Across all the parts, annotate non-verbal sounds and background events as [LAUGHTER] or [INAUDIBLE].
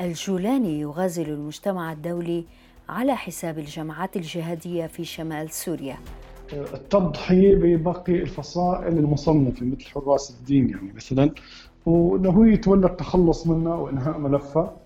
الجولاني يغازل المجتمع الدولي على حساب الجماعات الجهادية في شمال سوريا. التضحية بباقي الفصائل المصنفة مثل حراس الدين يعني مثلا وإنه هو يتولى التخلص منها وإنهاء ملفها.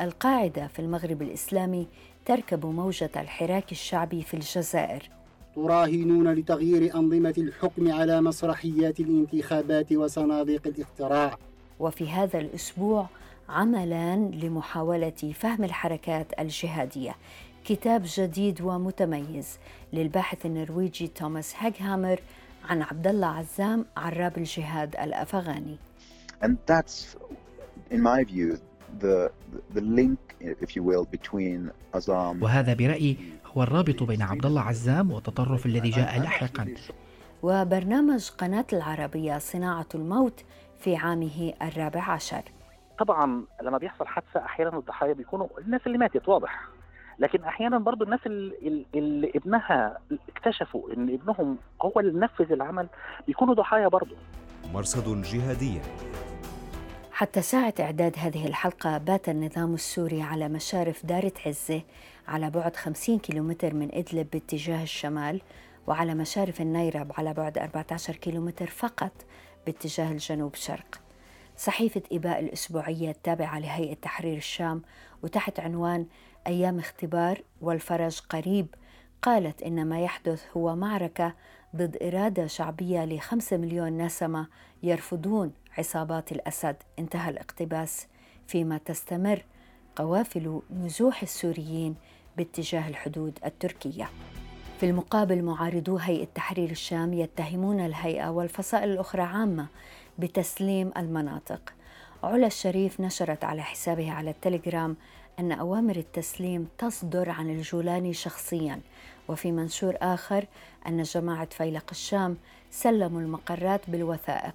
القاعدة في المغرب الإسلامي تركب موجة الحراك الشعبي في الجزائر. تراهنون لتغيير أنظمة الحكم على مسرحيات الانتخابات وصناديق الاقتراع وفي هذا الأسبوع عملان لمحاولة فهم الحركات الجهادية. كتاب جديد ومتميز للباحث النرويجي توماس هاغهامر عن عبد الله عزام عراب الجهاد الأفغاني. And that's, in my view, the, the link, if you will, between Azam وهذا برأيي هو الرابط بين عبد الله عزام والتطرف الذي جاء لاحقا. وبرنامج قناة العربية صناعة الموت في عامه الرابع عشر. طبعا لما بيحصل حادثة أحيانا الضحايا بيكونوا الناس اللي ماتت واضح. لكن أحيانا برضو الناس اللي, اللي ابنها اكتشفوا إن ابنهم هو اللي نفذ العمل بيكونوا ضحايا برضو. مرصد الجهادية حتى ساعة إعداد هذه الحلقة بات النظام السوري على مشارف دارة عزة على بعد 50 كيلومتر من إدلب باتجاه الشمال وعلى مشارف النيرب على بعد 14 كيلومتر فقط باتجاه الجنوب شرق. صحيفة إباء الأسبوعية التابعة لهيئة تحرير الشام وتحت عنوان أيام اختبار والفرج قريب قالت إن ما يحدث هو معركة ضد إرادة شعبية لخمسة مليون نسمة يرفضون عصابات الأسد. انتهى الاقتباس فيما تستمر قوافل نزوح السوريين باتجاه الحدود التركية. في المقابل معارضو هيئة تحرير الشام يتهمون الهيئة والفصائل الأخرى عامة بتسليم المناطق. علا الشريف نشرت على حسابها على التليجرام أن أوامر التسليم تصدر عن الجولاني شخصيا وفي منشور آخر أن جماعة فيلق الشام سلموا المقرات بالوثائق.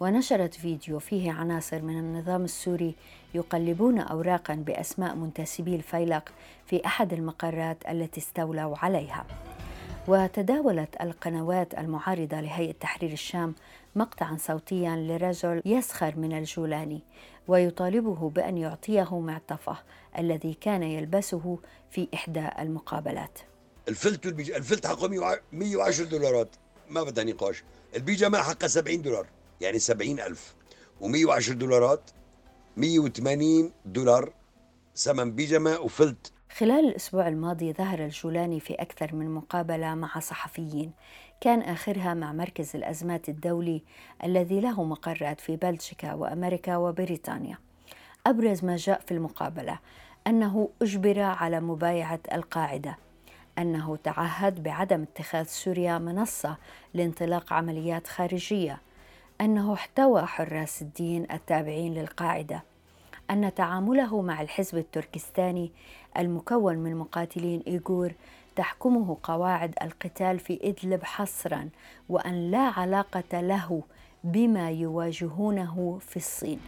ونشرت فيديو فيه عناصر من النظام السوري يقلبون أوراقا بأسماء منتسبي الفيلق في أحد المقرات التي استولوا عليها. وتداولت القنوات المعارضة لهيئة تحرير الشام مقطعا صوتيا لرجل يسخر من الجولاني ويطالبه بأن يعطيه معطفه الذي كان يلبسه في إحدى المقابلات. الفلت والبيج... الفلت حقه 110 دولارات. ما بدها نقاش. البيجامة حقها 70 دولار يعني 70 ألف. و110 دولارات 180 دولار. ثمن بيجامة وفلت. خلال الأسبوع الماضي ظهر الجولاني في أكثر من مقابلة مع صحفيين. كان آخرها مع مركز الأزمات الدولي الذي له مقرات في بلجيكا وأمريكا وبريطانيا. أبرز ما جاء في المقابلة أنه أجبر على مبايعة القاعدة أنه تعهد بعدم اتخاذ سوريا منصة لانطلاق عمليات خارجية أنه احتوى حراس الدين التابعين للقاعدة أن تعامله مع الحزب التركستاني المكون من مقاتلين إيغور تحكمه قواعد القتال في إدلب حصرا وأن لا علاقة له بما يواجهونه في الصين.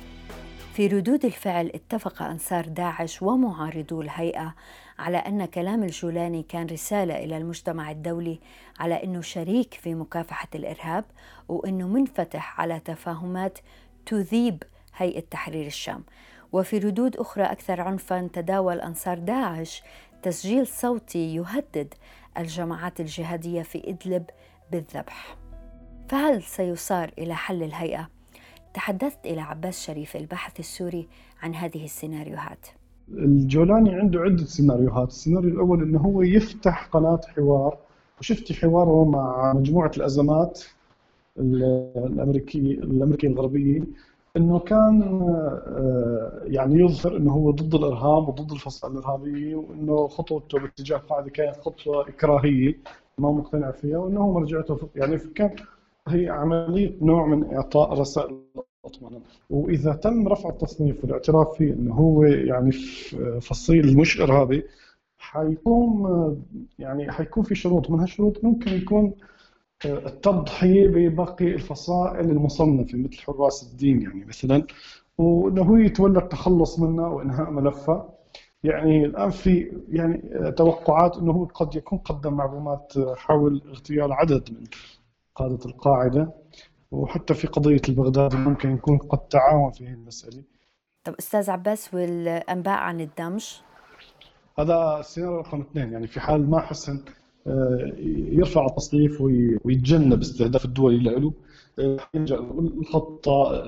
في ردود الفعل اتفق أنصار داعش ومعارضو الهيئة على أن كلام الجولاني كان رسالة إلى المجتمع الدولي على أنه شريك في مكافحة الإرهاب وأنه منفتح على تفاهمات تذيب هيئة تحرير الشام. وفي ردود أخرى أكثر عنفا تداول أنصار داعش تسجيل صوتي يهدد الجماعات الجهادية في إدلب بالذبح. فهل سيصار إلى حل الهيئة؟ تحدثت إلى عباس شريف الباحث السوري عن هذه السيناريوهات. الجولاني عنده عدة سيناريوهات. السيناريو الأول أنه هو يفتح قناة حوار. وشفت حواره مع مجموعة الأزمات الأمريكية الأمريكية الغربية. إنه كان آه، يعني يظهر إنه هو ضد الإرهاب وضد الفصائل الإرهابية وإنه خطوته باتجاه القاعده كانت خطوة إكراهية ما مقتنع فيها وإنه مرجعته يعني كان هي عملية نوع من إعطاء رسائل اطمئنان وإذا تم رفع التصنيف والاعتراف فيه إنه هو يعني فصيل مش إرهابي حيكون يعني حيكون في شروط. من هالشروط ممكن يكون التضحية بباقي الفصائل المصنفة مثل حراس الدين يعني مثلا وإنه هو يتولى التخلص منها وإنهاء ملفها يعني الآن في يعني توقعات إنه هو قد يكون قدم معلومات حول اغتيال عدد من قادة القاعدة وحتى في قضية البغدادي ممكن يكون قد تعاون في هذه المسألة. طب أستاذ عباس والأنباء عن الدمج؟ هذا السيناريو رقم اثنين يعني في حال ما حسن يرفع التصنيف ويتجنب استهداف الدول اللي آه، يلجأ الخطه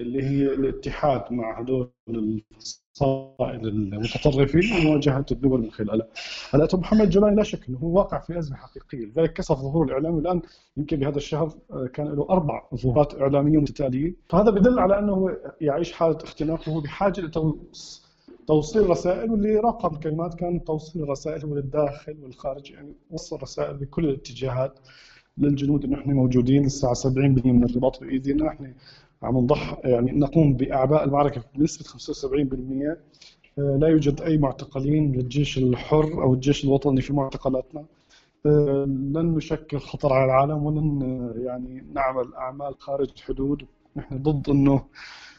اللي هي الاتحاد مع هذول الفصائل المتطرفين ومواجهه الدول من خلالها. هلا محمد جولاني لا شك إنه هو واقع في أزمة حقيقية، لذلك كثر ظهور الاعلامي الآن. يمكن بهذا الشهر آه، كان له أربع ظهورات إعلامية متتالية، فهذا بدل على أنه يعيش حالة اختناق وهو بحاجة توصيل رسائل واللي راقب الكلمات كان توصيل الرسائل هو للداخل والخارج يعني وصل رسائل بكل الاتجاهات للجنود. انه إحنا موجودين الساعة 70% من الرباط بإيدينا. إحنا عم نضح يعني نقوم بأعباء المعركة بنسبة 75% آه، لا يوجد أي معتقلين للجيش الحر أو الجيش الوطني في معتقلاتنا. آه، لن نشكل خطر على العالم ولن آه، يعني نعمل أعمال خارج الحدود نحن ضد إنه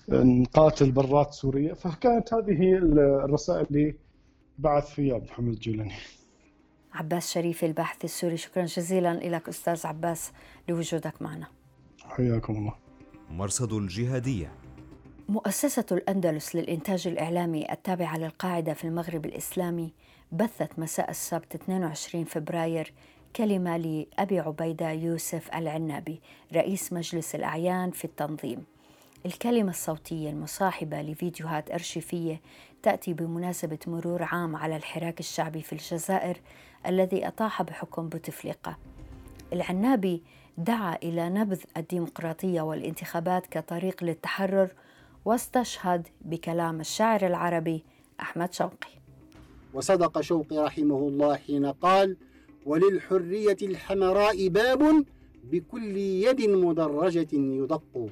نقاتل برات سوريا فكانت هذه هي الرسائل اللي بعث فيها عبد الحميد الجيلاني عباس شريف الباحث السوري شكرا جزيلا لك أستاذ عباس لوجودك معنا. حياكم الله. مرصد الجهادية. مؤسسة الأندلس للإنتاج الإعلامي التابعة للقاعدة في المغرب الإسلامي بثت مساء السبت 22 فبراير كلمة لأبي عبيدة يوسف العنابي رئيس مجلس الأعيان في التنظيم. الكلمة الصوتية المصاحبة لفيديوهات أرشيفية تأتي بمناسبة مرور عام على الحراك الشعبي في الجزائر الذي أطاح بحكم بوتفليقة العنابي دعا إلى نبذ الديمقراطية والانتخابات كطريق للتحرر واستشهد بكلام الشاعر العربي أحمد شوقي. وصدق شوقي رحمه الله حين قال وللحرية الحمراء باب بكل يد مدرجة يدق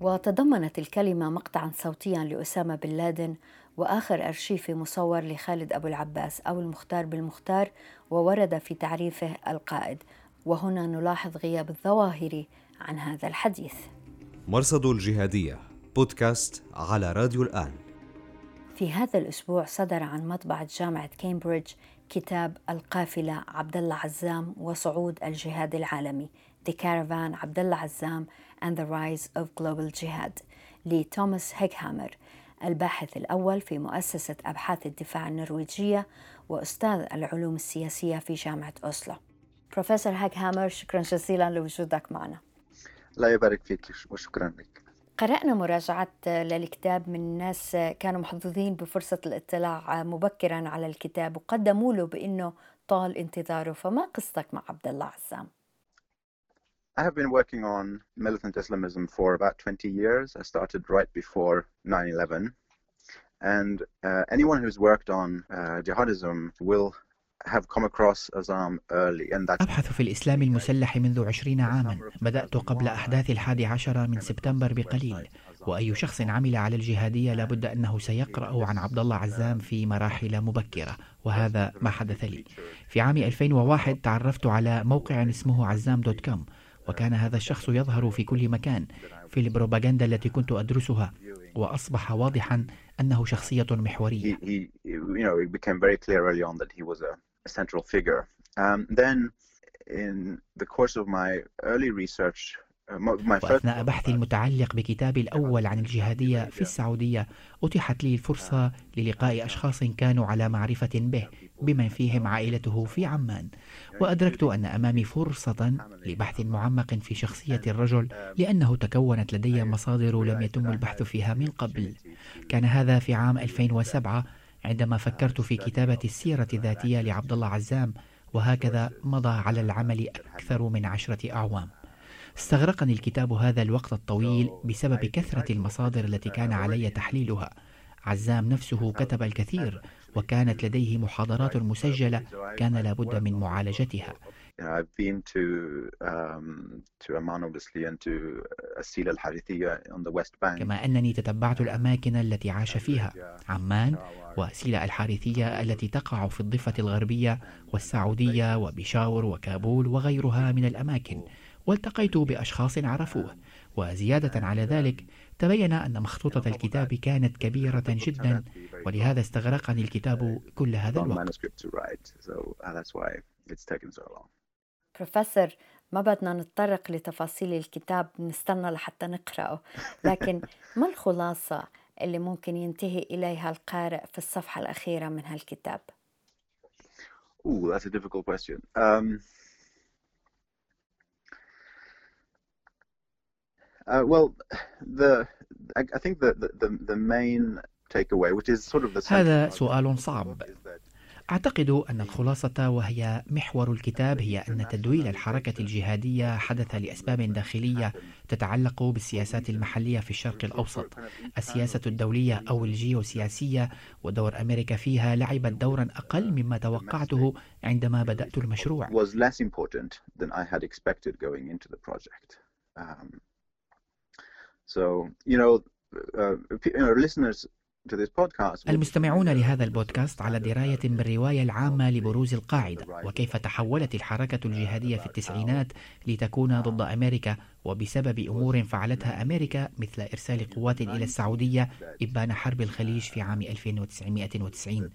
وتضمنت الكلمة مقطعا صوتيا لأسامة بن لادن وآخر أرشيفي مصور لخالد أبو العباس أو المختار بالمختار وورد في تعريفه القائد. وهنا نلاحظ غياب الظواهر عن هذا الحديث. مرصد الجهادية بودكاست على راديو الآن. في هذا الأسبوع صدر عن مطبعة جامعة كامبريدج كتاب القافلة عبد الله عزام وصعود الجهاد العالمي. The Caravan عبد الله عزام and the Rise of Global Jihad لتوماس هيكهامر الباحث الأول في مؤسسة أبحاث الدفاع النرويجية وأستاذ العلوم السياسية في جامعة أوسلو. بروفيسور هيكهامر شكرا جزيلا لوجودك معنا. لا يبارك فيك وشكرا لك. قرأنا مراجعات للكتاب من ناس كانوا محظوظين بفرصة الاطلاع مبكرا على الكتاب وقدموا له بأنه طال انتظاره. فما قصتك مع عبد الله عزام؟ I have been working on militant Islamism for about 20 years. I started right before 9 11. And uh, anyone who's worked on uh, jihadism will have come across Azam early and that's أبحث في الإسلام المسلح منذ عشرين عاما. بدأت قبل أحداث الحادي عشر من سبتمبر بقليل. وأي شخص عمل على الجهادية لابد أنه سيقرأ عن عبد الله عزام في مراحل مبكرة. وهذا ما حدث لي. في عام 2001 تعرفت على موقع اسمه عزام دوت كوم. وكان هذا الشخص يظهر في كل مكان في البروباغندا التي كنت أدرسها وأصبح واضحا أنه شخصية محورية. وأثناء بحثي المتعلق بكتابي الأول عن الجهادية في السعودية أتيحت لي الفرصة للقاء أشخاص كانوا على معرفة به. بمن فيهم عائلته في عمان. وأدركت أن أمامي فرصة لبحث معمق في شخصية الرجل لأنه تكونت لدي مصادر لم يتم البحث فيها من قبل. كان هذا في عام 2007 عندما فكرت في كتابة السيرة الذاتية لعبد الله عزام وهكذا مضى على العمل أكثر من عشرة أعوام. استغرقني الكتاب هذا الوقت الطويل بسبب كثرة المصادر التي كان علي تحليلها. عزام نفسه كتب الكثير وكانت لديه محاضرات مسجلة كان لابد من معالجتها I've been to um, to Amman obviously and to Asila al-Harithiyya on the West Bank. كما أنني تتبعت الأماكن التي عاش فيها عمان وأسيلة الحارثية التي تقع في الضفة الغربية والسعودية وبشاور وكابول وغيرها من الأماكن والتقيت بأشخاص عرفوه وزيادة على ذلك تبين أن مخطوطة الكتاب كانت كبيرة جدا ولهذا استغرقني الكتاب كل هذا الوقت. بروفيسور ما بدنا نتطرق لتفاصيل الكتاب نستنى لحتى نقرأه. لكن [LAUGHS] ما الخلاصة اللي ممكن ينتهي إليها القارئ في الصفحة الأخيرة من هالكتاب؟ Ooh, that's a difficult question. Um, uh, well, the I, I think the, the the main takeaway, which is sort of the هذا سؤال صعب. أعتقد أن الخلاصة وهي محور الكتاب هي أن تدويل الحركة الجهادية حدث لأسباب داخلية تتعلق بالسياسات المحلية في الشرق الأوسط. السياسة الدولية أو الجيوسياسية ودور أمريكا فيها لعبت دورا أقل مما توقعته عندما بدأت المشروع. So, you know, uh, you know, listeners المستمعون لهذا البودكاست على دراية بالرواية العامة لبروز القاعدة وكيف تحولت الحركة الجهادية في التسعينات لتكون ضد أمريكا وبسبب أمور فعلتها أمريكا مثل إرسال قوات إلى السعودية إبان حرب الخليج في عام 1990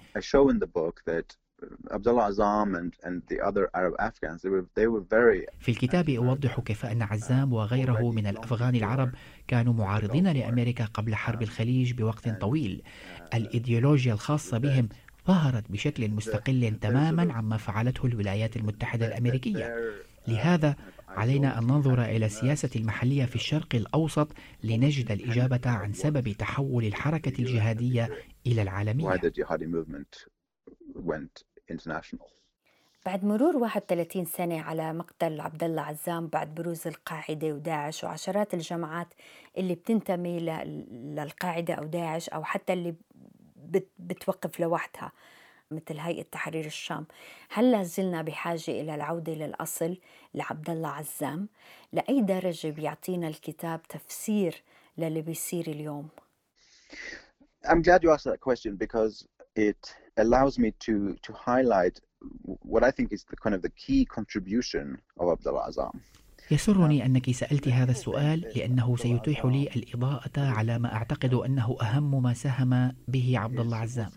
عبد الله عزام and, and the other Arab Afghans they were, they were very في الكتاب أوضح كيف أن عزام وغيره من الأفغان العرب كانوا معارضين لأمريكا قبل حرب الخليج بوقت طويل. الإيديولوجيا الخاصة بهم ظهرت بشكل مستقل تماما عما فعلته الولايات المتحدة الأمريكية. لهذا علينا أن ننظر إلى السياسة المحلية في الشرق الأوسط لنجد الإجابة عن سبب تحول الحركة الجهادية إلى العالمية. بعد مرور 31 سنة على مقتل عبد الله عزام بعد بروز القاعدة وداعش وعشرات الجماعات اللي بتنتمي للقاعدة أو داعش أو حتى اللي بتوقف لوحدها مثل هيئة تحرير الشام. هل لازلنا بحاجة إلى العودة للأصل لعبد الله عزام؟ لأي درجة بيعطينا الكتاب تفسير للي بيصير اليوم؟ I'm glad you asked that question because it allows me to to highlight what I think is the kind of the key contribution of Abdullah Azam. يسرني أنك سألت هذا السؤال لأنه سيتيح لي الإضاءة على ما أعتقد أنه أهم ما ساهم به عبد الله عزام.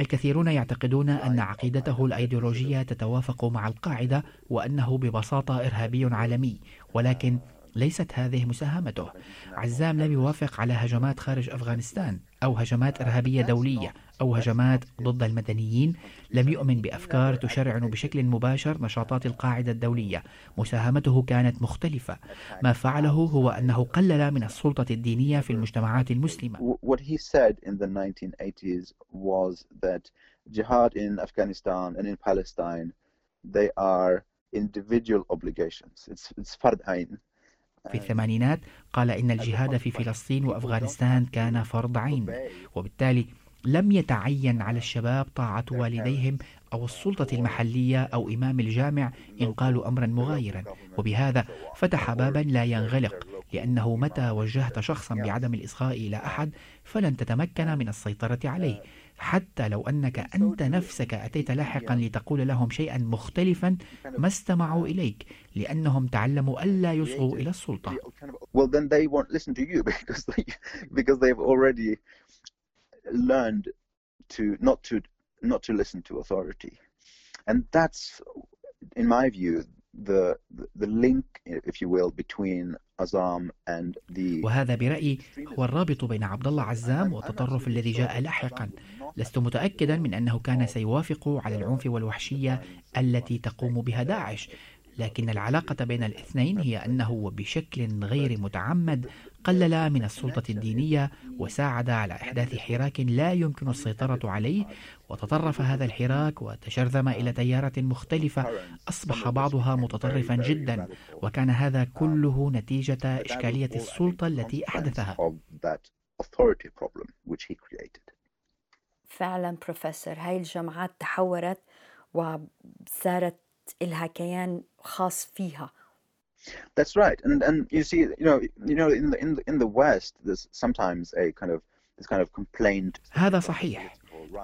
الكثيرون يعتقدون أن عقيدته الأيديولوجية تتوافق مع القاعدة وأنه ببساطة إرهابي عالمي، ولكن ليست هذه مساهمته. عزام لم يوافق على هجمات خارج أفغانستان أو هجمات إرهابية دولية أو هجمات ضد المدنيين لم يؤمن بأفكار تشرعن بشكل مباشر نشاطات القاعدة الدولية. مساهمته كانت مختلفة. ما فعله هو أنه قلل من السلطة الدينية في المجتمعات المسلمة. What he said in the 1980s was that jihad in Afghanistan and in Palestine they are individual obligations. It's, it's فرض عين في الثمانينات قال إن الجهاد في فلسطين وأفغانستان كان فرض عين. وبالتالي لم يتعين على الشباب طاعة والديهم أو السلطة المحلية أو إمام الجامع إن قالوا أمرا مغايرا. وبهذا فتح بابا لا ينغلق لأنه متى وجهت شخصا بعدم الإصغاء إلى أحد فلن تتمكن من السيطرة عليه. حتى لو أنك أنت نفسك أتيت لاحقا لتقول لهم شيئا مختلفا ما استمعوا إليك لأنهم تعلموا ألا يصغوا إلى السلطة. Learned to not to not to listen to authority. And that's in my view the the link if you will between Azam and the وهذا برأيي هو الرابط بين عبد الله عزام والتطرف الذي جاء لاحقا. لست متأكدا من أنه كان سيوافق على العنف والوحشية التي تقوم بها داعش. لكن العلاقة بين الاثنين هي أنه بشكل غير متعمد قلل من السلطة الدينية وساعد على إحداث حراك لا يمكن السيطرة عليه وتطرف هذا الحراك وتشرذم إلى تيارات مختلفة أصبح بعضها متطرفا جدا وكان هذا كله نتيجة إشكالية السلطة التي أحدثها. فعلا بروفيسور هاي الجماعات تحورت وصارت لها كيان خاص فيها. That's right, and and you see, you know, you know, in the in the in the West, there's sometimes a kind of this kind of complaint. هذا صحيح.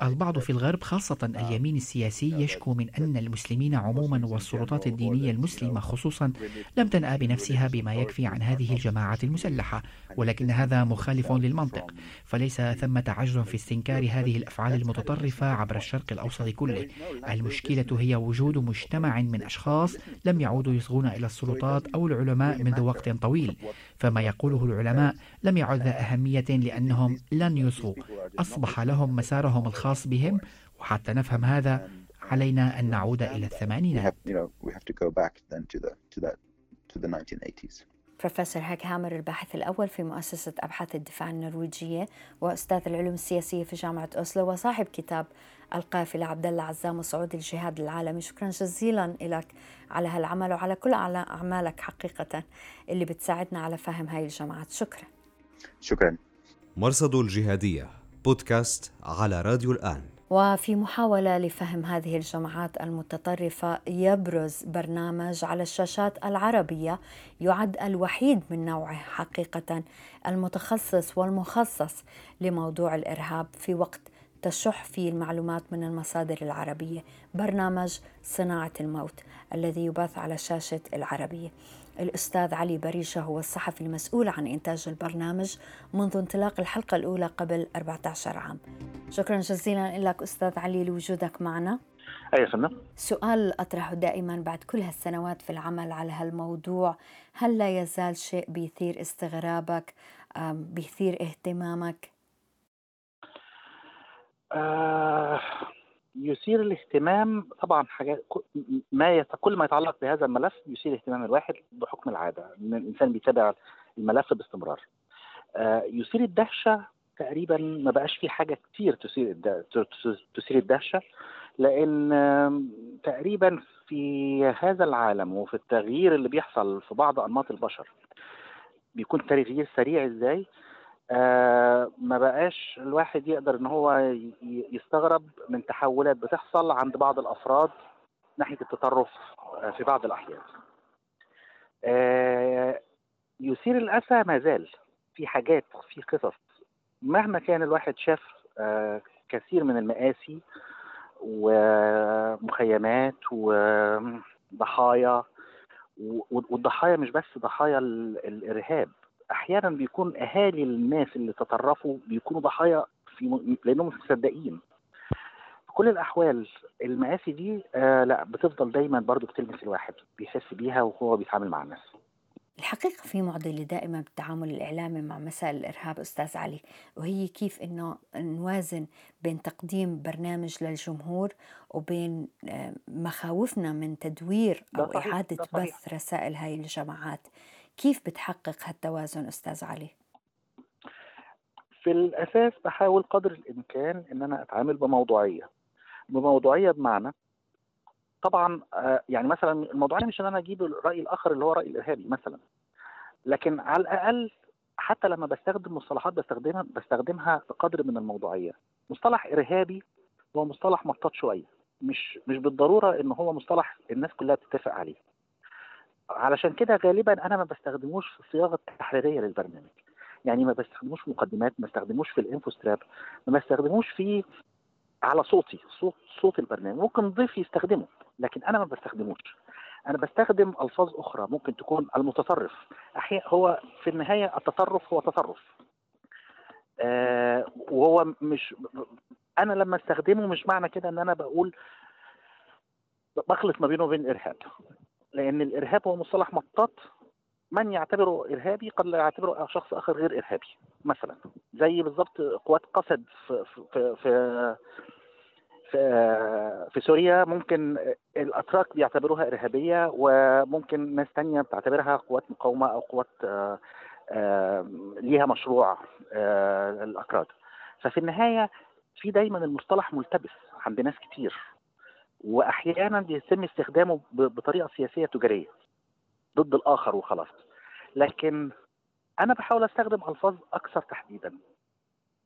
البعض في الغرب خاصة اليمين السياسي يشكو من أن المسلمين عموما والسلطات الدينية المسلمة خصوصا لم تنأ بنفسها بما يكفي عن هذه الجماعات المسلحة ولكن هذا مخالف للمنطق. فليس ثمة عجز في استنكار هذه الأفعال المتطرفة عبر الشرق الأوسط كله. المشكلة هي وجود مجتمع من أشخاص لم يعودوا يصغون إلى السلطات أو العلماء منذ وقت طويل. فما يقوله العلماء لم يعد ذا أهمية لأنهم لن يصغوا. أصبح لهم مسارهم بهم وحتى نفهم هذا علينا أن نعود إلى الثمانينات. بروفيسور هاك هامر الباحث الأول في مؤسسة أبحاث الدفاع النرويجية وأستاذ العلوم السياسية في جامعة أوسلو وصاحب كتاب القافلة عبد الله عزام وصعود الجهاد العالمي. شكرا جزيلا لك على هالعمل وعلى كل أعمالك حقيقة اللي بتساعدنا على فهم هاي الجماعات. شكرا. شكرا. مرصد الجهادية. بودكاست على راديو الآن. وفي محاولة لفهم هذه الجماعات المتطرفة يبرز برنامج على الشاشات العربية يعد الوحيد من نوعه حقيقة المتخصص والمخصص لموضوع الإرهاب في وقت تشح فيه المعلومات من المصادر العربية برنامج صناعة الموت الذي يبث على شاشة العربية. الأستاذ علي بريشة هو الصحفي المسؤول عن إنتاج البرنامج منذ انطلاق الحلقة الأولى قبل 14 عام. شكرا جزيلا لك أستاذ علي لوجودك معنا. أي فندم سؤال أطرحه دائما بعد كل هالسنوات في العمل على هالموضوع. هل لا يزال شيء بيثير استغرابك بيثير اهتمامك؟ آه يثير الاهتمام طبعا حاجات ما كل ما يتعلق بهذا الملف يثير اهتمام الواحد بحكم العادة إن الإنسان بيتابع الملف باستمرار. آه، يثير الدهشة تقريبا ما بقاش في حاجة كتير تثير تثير الدهشة لأن تقريبا في هذا العالم وفي التغيير اللي بيحصل في بعض أنماط البشر بيكون تغيير سريع إزاي آه ما بقاش الواحد يقدر إن هو يستغرب من تحولات بتحصل عند بعض الأفراد ناحية التطرف آه في بعض الأحيان. آه يثير الاسى ما زال في حاجات في قصص مهما كان الواحد شاف آه كثير من المآسي ومخيمات وضحايا والضحايا مش بس ضحايا الإرهاب أحيانا بيكون أهالي الناس اللي تطرفوا بيكونوا ضحايا في لأنهم مش مصدقين. في كل الأحوال المآسي دي آه لا بتفضل دايما برضو بتلمس الواحد بيحس بيها وهو بيتعامل مع الناس. الحقيقة في معضلة دائما بالتعامل الإعلامي مع مسائل الإرهاب أستاذ علي وهي كيف إنه نوازن بين تقديم برنامج للجمهور وبين آه، مخاوفنا من تدوير أو إعادة بث رسائل هاي الجماعات. كيف بتحقق هالتوازن أستاذ علي؟ في الأساس بحاول قدر الإمكان إن أنا أتعامل بموضوعية. بموضوعية بمعنى طبعا آه، يعني مثلا الموضوعية مش إن أنا أجيب الرأي الآخر اللي هو رأي الإرهابي مثلا. لكن على الأقل حتى لما بستخدم مصطلحات بستخدمها بستخدمها بقدر من الموضوعية. مصطلح إرهابي هو مصطلح مطاط شوية. مش مش بالضرورة إن هو مصطلح الناس كلها بتتفق عليه. علشان كده غالبا أنا ما بستخدموش في الصياغة التحريرية للبرنامج. يعني ما بستخدموش مقدمات ما بستخدموش في الإنفو ستراب ما بستخدموش في على صوتي صوت صوت البرنامج. ممكن ضيف يستخدمه لكن أنا ما بستخدموش. أنا بستخدم ألفاظ أخرى ممكن تكون المتطرف أحيانا هو في النهاية التطرف هو تصرف. آه وهو مش أنا لما أستخدمه مش معنى كده إن أنا بقول بخلط ما بينه وبين الارهاب لأن الإرهاب هو مصطلح مطاط من يعتبره إرهابي قد لا يعتبره شخص آخر غير إرهابي مثلا. زي بالضبط قوات قسد في في في في, سوريا ممكن الأتراك بيعتبروها إرهابية وممكن ناس تانية بتعتبرها قوات مقاومة أو قوات ليها مشروع الأكراد ففي النهاية في دايما المصطلح ملتبس عند ناس كتير. وأحيانا بيتم استخدامه بطريقة سياسية تجارية ضد الآخر وخلاص. لكن أنا بحاول أستخدم ألفاظ أكثر تحديدا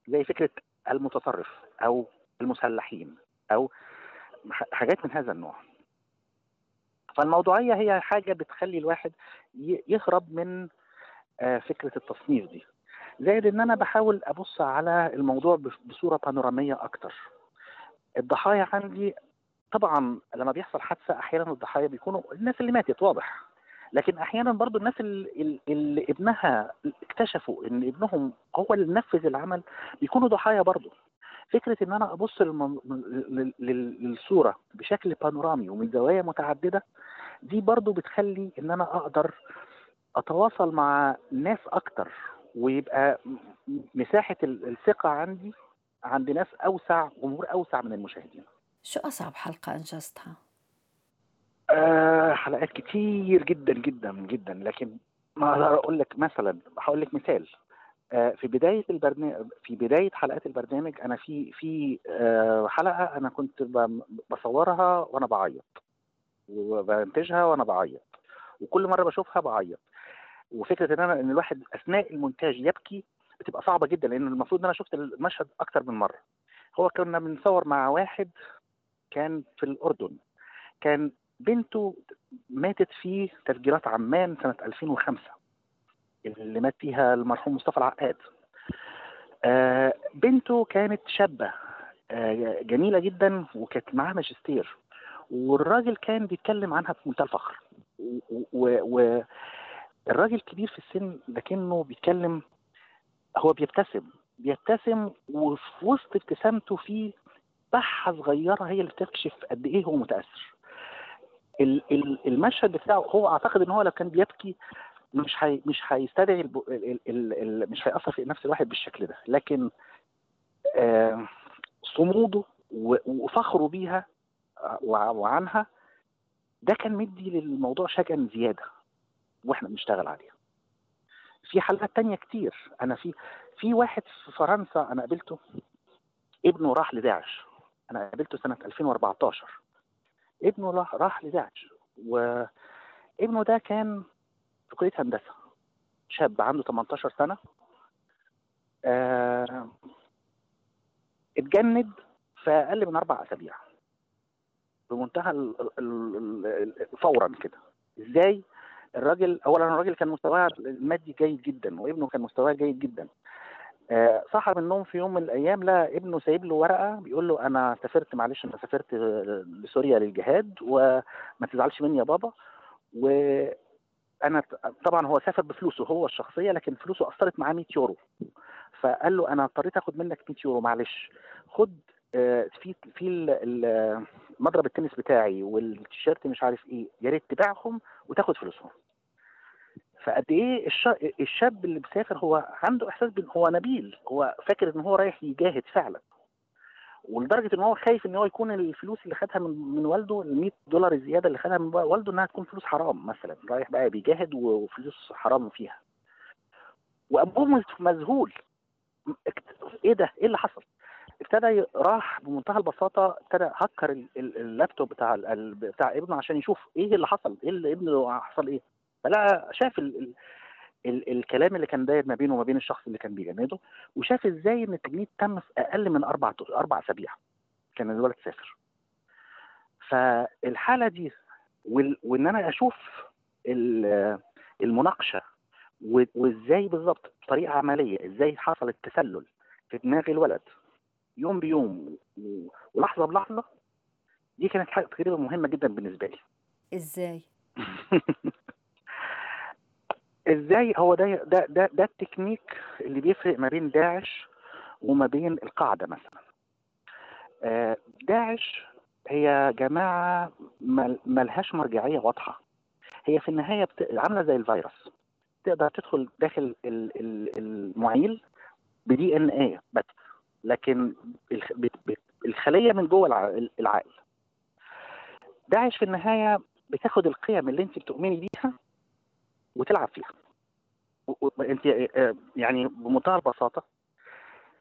زي فكرة المتطرف أو المسلحين أو حاجات من هذا النوع. فالموضوعية هي حاجة بتخلي الواحد يهرب من آه، فكرة التصنيف دي. زائد إن أنا بحاول أبص على الموضوع بصورة بانورامية أكتر. الضحايا عندي طبعا لما بيحصل حادثة أحيانا الضحايا بيكونوا الناس اللي ماتت واضح. لكن أحيانا برضو الناس اللي, اللي ابنها اكتشفوا إن ابنهم هو اللي نفذ العمل بيكونوا ضحايا برضو. فكرة إن أنا أبص للصورة بشكل بانورامي ومن زوايا متعددة دي برضو بتخلي إن أنا أقدر أتواصل مع ناس أكتر ويبقى مساحة الثقة عندي عند ناس أوسع جمهور أوسع من المشاهدين. شو أصعب حلقة أنجزتها؟ آه حلقات كتير جدا جدا جدا. لكن ما أقدر أقول لك مثلا هقول لك مثال. آه في بداية البرنامج في بداية حلقات البرنامج أنا في في آه حلقة أنا كنت بصورها وأنا بعيط. وبنتجها وأنا بعيط. وكل مرة بشوفها بعيط. وفكرة إن أنا إن الواحد أثناء المونتاج يبكي بتبقى صعبة جدا لأن المفروض إن أنا شفت المشهد أكتر من مرة. هو كنا بنصور مع واحد كان في الأردن. كان بنته ماتت في تفجيرات عمان سنة 2005 اللي مات فيها المرحوم مصطفى العقاد. آه بنته كانت شابة آه جميلة جدا وكانت معاها ماجستير. والراجل كان بيتكلم عنها بمنتهى الفخر. والراجل كبير في السن لكنه بيتكلم هو بيبتسم بيبتسم وفي وسط ابتسامته في بحه صغيرة هي اللي بتكشف قد إيه هو متأثر. المشهد بتاعه هو أعتقد إن هو لو كان بيبكي مش حي مش هيستدعي ال ال ال مش هيأثر في نفس الواحد بالشكل ده. لكن آه صموده وفخره بيها وعنها ده كان مدي للموضوع شجن زيادة وإحنا بنشتغل عليها في حالات تانية كتير. أنا في في واحد في فرنسا أنا قابلته ابنه راح لداعش. أنا قابلته سنة 2014 ابنه راح لداعش وابنه ده كان في كلية هندسة شاب عنده 18 سنة. آه اتجند في أقل من أربع أسابيع. بمنتهى فورا كده. إزاي؟ الراجل اولا الراجل كان مستواه المادي جيد جدا وابنه كان مستواه جيد جدا. صحى من النوم في يوم من الأيام لا ابنه سايب له ورقة بيقول له أنا سافرت معلش أنا سافرت لسوريا للجهاد وما تزعلش مني يا بابا. و أنا طبعا هو سافر بفلوسه هو الشخصية لكن فلوسه أثرت معاه 100 يورو. فقال له أنا اضطريت آخد منك 100 يورو معلش. خد في في مضرب التنس بتاعي والتيشيرت مش عارف إيه يا ريت تبيعهم وتاخد فلوسهم. فقد إيه الشاب اللي مسافر هو عنده إحساس بإن هو نبيل هو فاكر إن هو رايح يجاهد فعلا. ولدرجة إن هو خايف إن هو يكون الفلوس اللي خدها من, من والده ال 100 دولار الزيادة اللي خدها من والده إنها تكون فلوس حرام مثلا رايح بقى بيجاهد وفلوس حرام فيها. وأبوه مذهول. إيه ده؟ إيه اللي حصل؟ ابتدى راح بمنتهى البساطة ابتدى هكر اللابتوب بتاع بتاع ابنه عشان يشوف إيه اللي حصل إيه اللي ابنه حصل إيه. فلا شاف ال ال ال الكلام اللي كان داير ما بينه وما بين الشخص اللي كان بيجنده وشاف إزاي إن التجنيد تم في أقل من أربع أربع أسابيع كان الولد سافر. فالحالة دي وإن أنا أشوف المناقشة وإزاي بالظبط بطريقة عملية إزاي حصل التسلل في دماغ الولد يوم بيوم ولحظة بلحظة دي كانت حاجة تجربه مهمة جدا بالنسبة لي. إزاي؟ [LAUGHS] إزاي هو ده ده ده, ده التكنيك اللي بيفرق ما بين داعش وما بين القاعدة مثلا. داعش هي جماعة ملهاش مرجعية واضحة. هي في النهاية بت... عاملة زي الفيروس. تقدر تدخل داخل المعيل بدي إن إيه بس. لكن الخلية من جوه العقل. داعش في النهاية بتاخد القيم اللي انت بتؤمني بيها وتلعب فيها انت يعني بمنتهى البساطة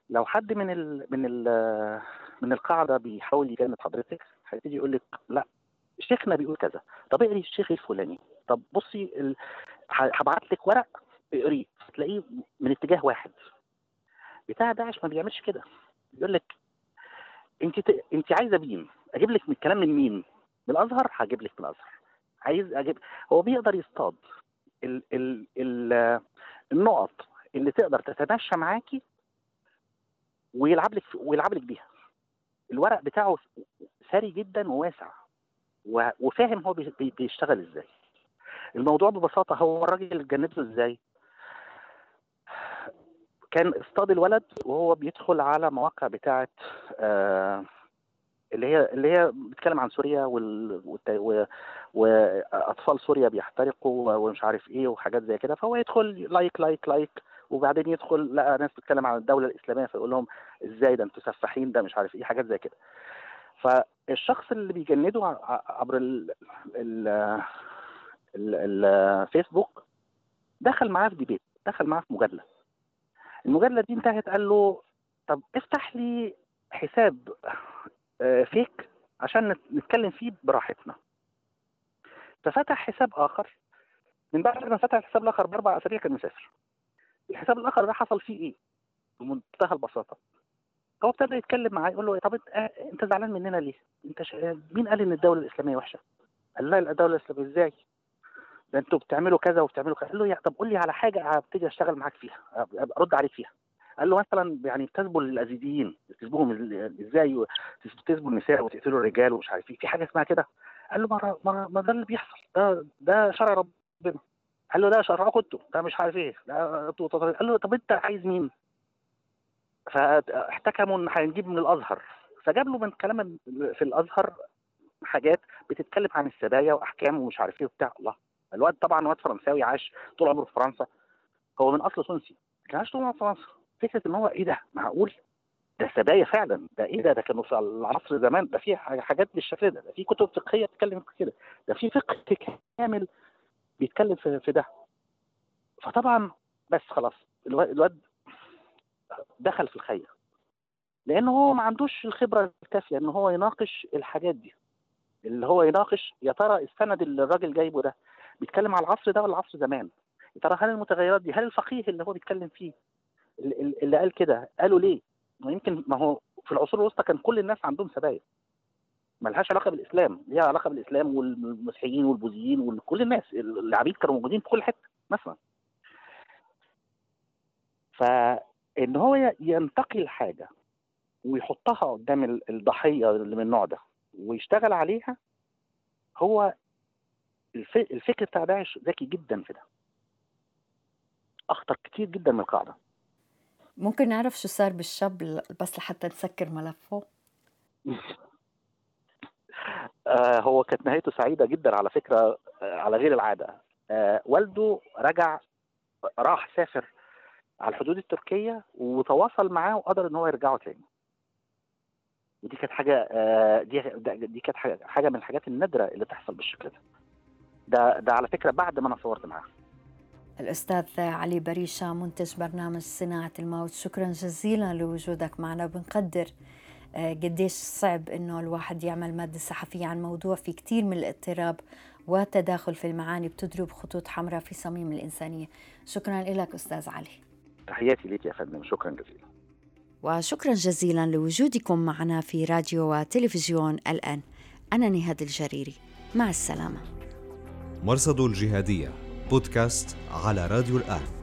لو حد من ال من ال من القاعدة بيحاول يجند حضرتك هيبتدي يقول لك لا شيخنا بيقول كذا طب اقري الشيخ الفلاني طب بصي. هبعت لك ورق اقريه هتلاقيه من اتجاه واحد بتاع داعش ما بيعملش كده بيقول لك انت ت... انت عايزة مين أجيب لك من الكلام من مين من الأزهر هجيب لك من الأزهر عايز أجيب هو بيقدر يصطاد ال ال ال النقط اللي تقدر تتمشى معاكي ويلعب لك ويلعب لك بيها. الورق بتاعه ثري جدا وواسع وفاهم هو بيشتغل إزاي. الموضوع ببساطة هو الراجل اللي اتجنبه إزاي؟ كان اصطاد الولد وهو بيدخل على مواقع بتاعة آه اللي هي اللي هي بتتكلم عن سوريا وال... و... وأطفال سوريا بيحترقوا ومش عارف إيه وحاجات زي كده فهو يدخل like like like وبعدين يدخل لقى ناس بتتكلم عن الدولة الإسلامية فيقول لهم إزاي ده أنتوا سفاحين ده مش عارف إيه حاجات زي كده فالشخص اللي بيجنده عبر. ال... ال... الفيسبوك دخل معاه في ديبيت دخل معاه في مجادلة المجادلة دي انتهت قال له طب افتح لي حساب فيك عشان نتكلم فيه براحتنا. ففتح حساب آخر. من بعد ما فتح الحساب الآخر بأربع أسابيع كان مسافر. الحساب الآخر ده حصل فيه إيه؟ بمنتهى البساطة. هو ابتدى يتكلم معاه يقول له طب انت زعلان مننا ليه؟ أنت ش... مين قال إن الدولة الإسلامية وحشة؟ قال لا الدولة الإسلامية. إزاي؟ ده أنتوا بتعملوا كذا وبتعملوا كذا. قال له طب قول لي على حاجة ابتدي أشتغل معاك فيها أرد عليك فيها. قال له مثلا يعني بتسبوا الازيديين تسبوهم إزاي تسبوا النساء وتقتلوا الرجال ومش عارف إيه في حاجة اسمها كده. قال له ما, ما, ما ده اللي بيحصل ده ده شرع ربنا. قال له ده شرعكم أنتوا ده مش عارف إيه قال له طب أنت عايز مين؟ فاحتكموا إن هنجيب من الأزهر. فجاب له من كلام في الأزهر حاجات بتتكلم عن السبايا وأحكام ومش عارف إيه وبتاع. الله الواد طبعا واد فرنساوي عاش طول عمره في فرنسا. هو من أصل تونسي كان عاش طول عمره في فرنسا. فكرة إن هو إيه ده؟ معقول؟ ده سبايا فعلا. ده إيه ده؟ ده كانوا في العصر زمان. ده في حاجات بالشكل ده ده في كتب فقهية بتتكلم في كده. ده في فقه كامل بيتكلم في, في ده. فطبعا بس خلاص. الواد دخل في الخير. لأنه هو ما عندوش الخبرة الكافية إن هو يناقش الحاجات دي. اللي هو يناقش يا ترى السند اللي الراجل جايبه ده بيتكلم على العصر ده ولا العصر زمان؟ يا ترى هل المتغيرات دي هل الفقيه اللي هو بيتكلم فيه اللي قال كده. قالوا ليه؟ ما يمكن ما هو في العصور الوسطى كان كل الناس عندهم سبايا ملهاش علاقة بالإسلام. ليها علاقة بالإسلام والمسيحيين والبوذيين وكل الناس. العبيد كانوا موجودين في كل حتة مثلا. فإن هو ينتقي الحاجة ويحطها قدام الضحية اللي من النوع ده ويشتغل عليها هو الفكر بتاع داعش ذكي جدا في ده. أخطر كتير جدا من القاعدة. ممكن نعرف شو صار بالشاب بس لحتى نسكر ملفه؟ [LAUGHS] آه هو كانت نهايته سعيدة جدا على فكرة آه على غير العادة. آه والده رجع راح سافر على الحدود التركية وتواصل معاه وقدر إن هو يرجعوا تاني. ودي كانت حاجة دي دي كانت حاجة من الحاجات النادرة اللي تحصل بالشكل ده. ده ده على فكرة بعد ما أنا صورت معاه. الأستاذ علي بريشة منتج برنامج صناعة الموت. شكرا جزيلا لوجودك معنا. بنقدر قديش صعب إنه الواحد يعمل مادة صحفية عن موضوع في كثير من الاضطراب والتداخل في المعاني بتضرب خطوط حمراء في صميم الإنسانية. شكرا لك أستاذ علي. تحياتي لك يا فندم. شكرا جزيلا. وشكرا جزيلا لوجودكم معنا في راديو وتلفزيون الان أنا نهاد الجريري. مع السلامة. مرصد الجهادية. بودكاست على راديو الآن.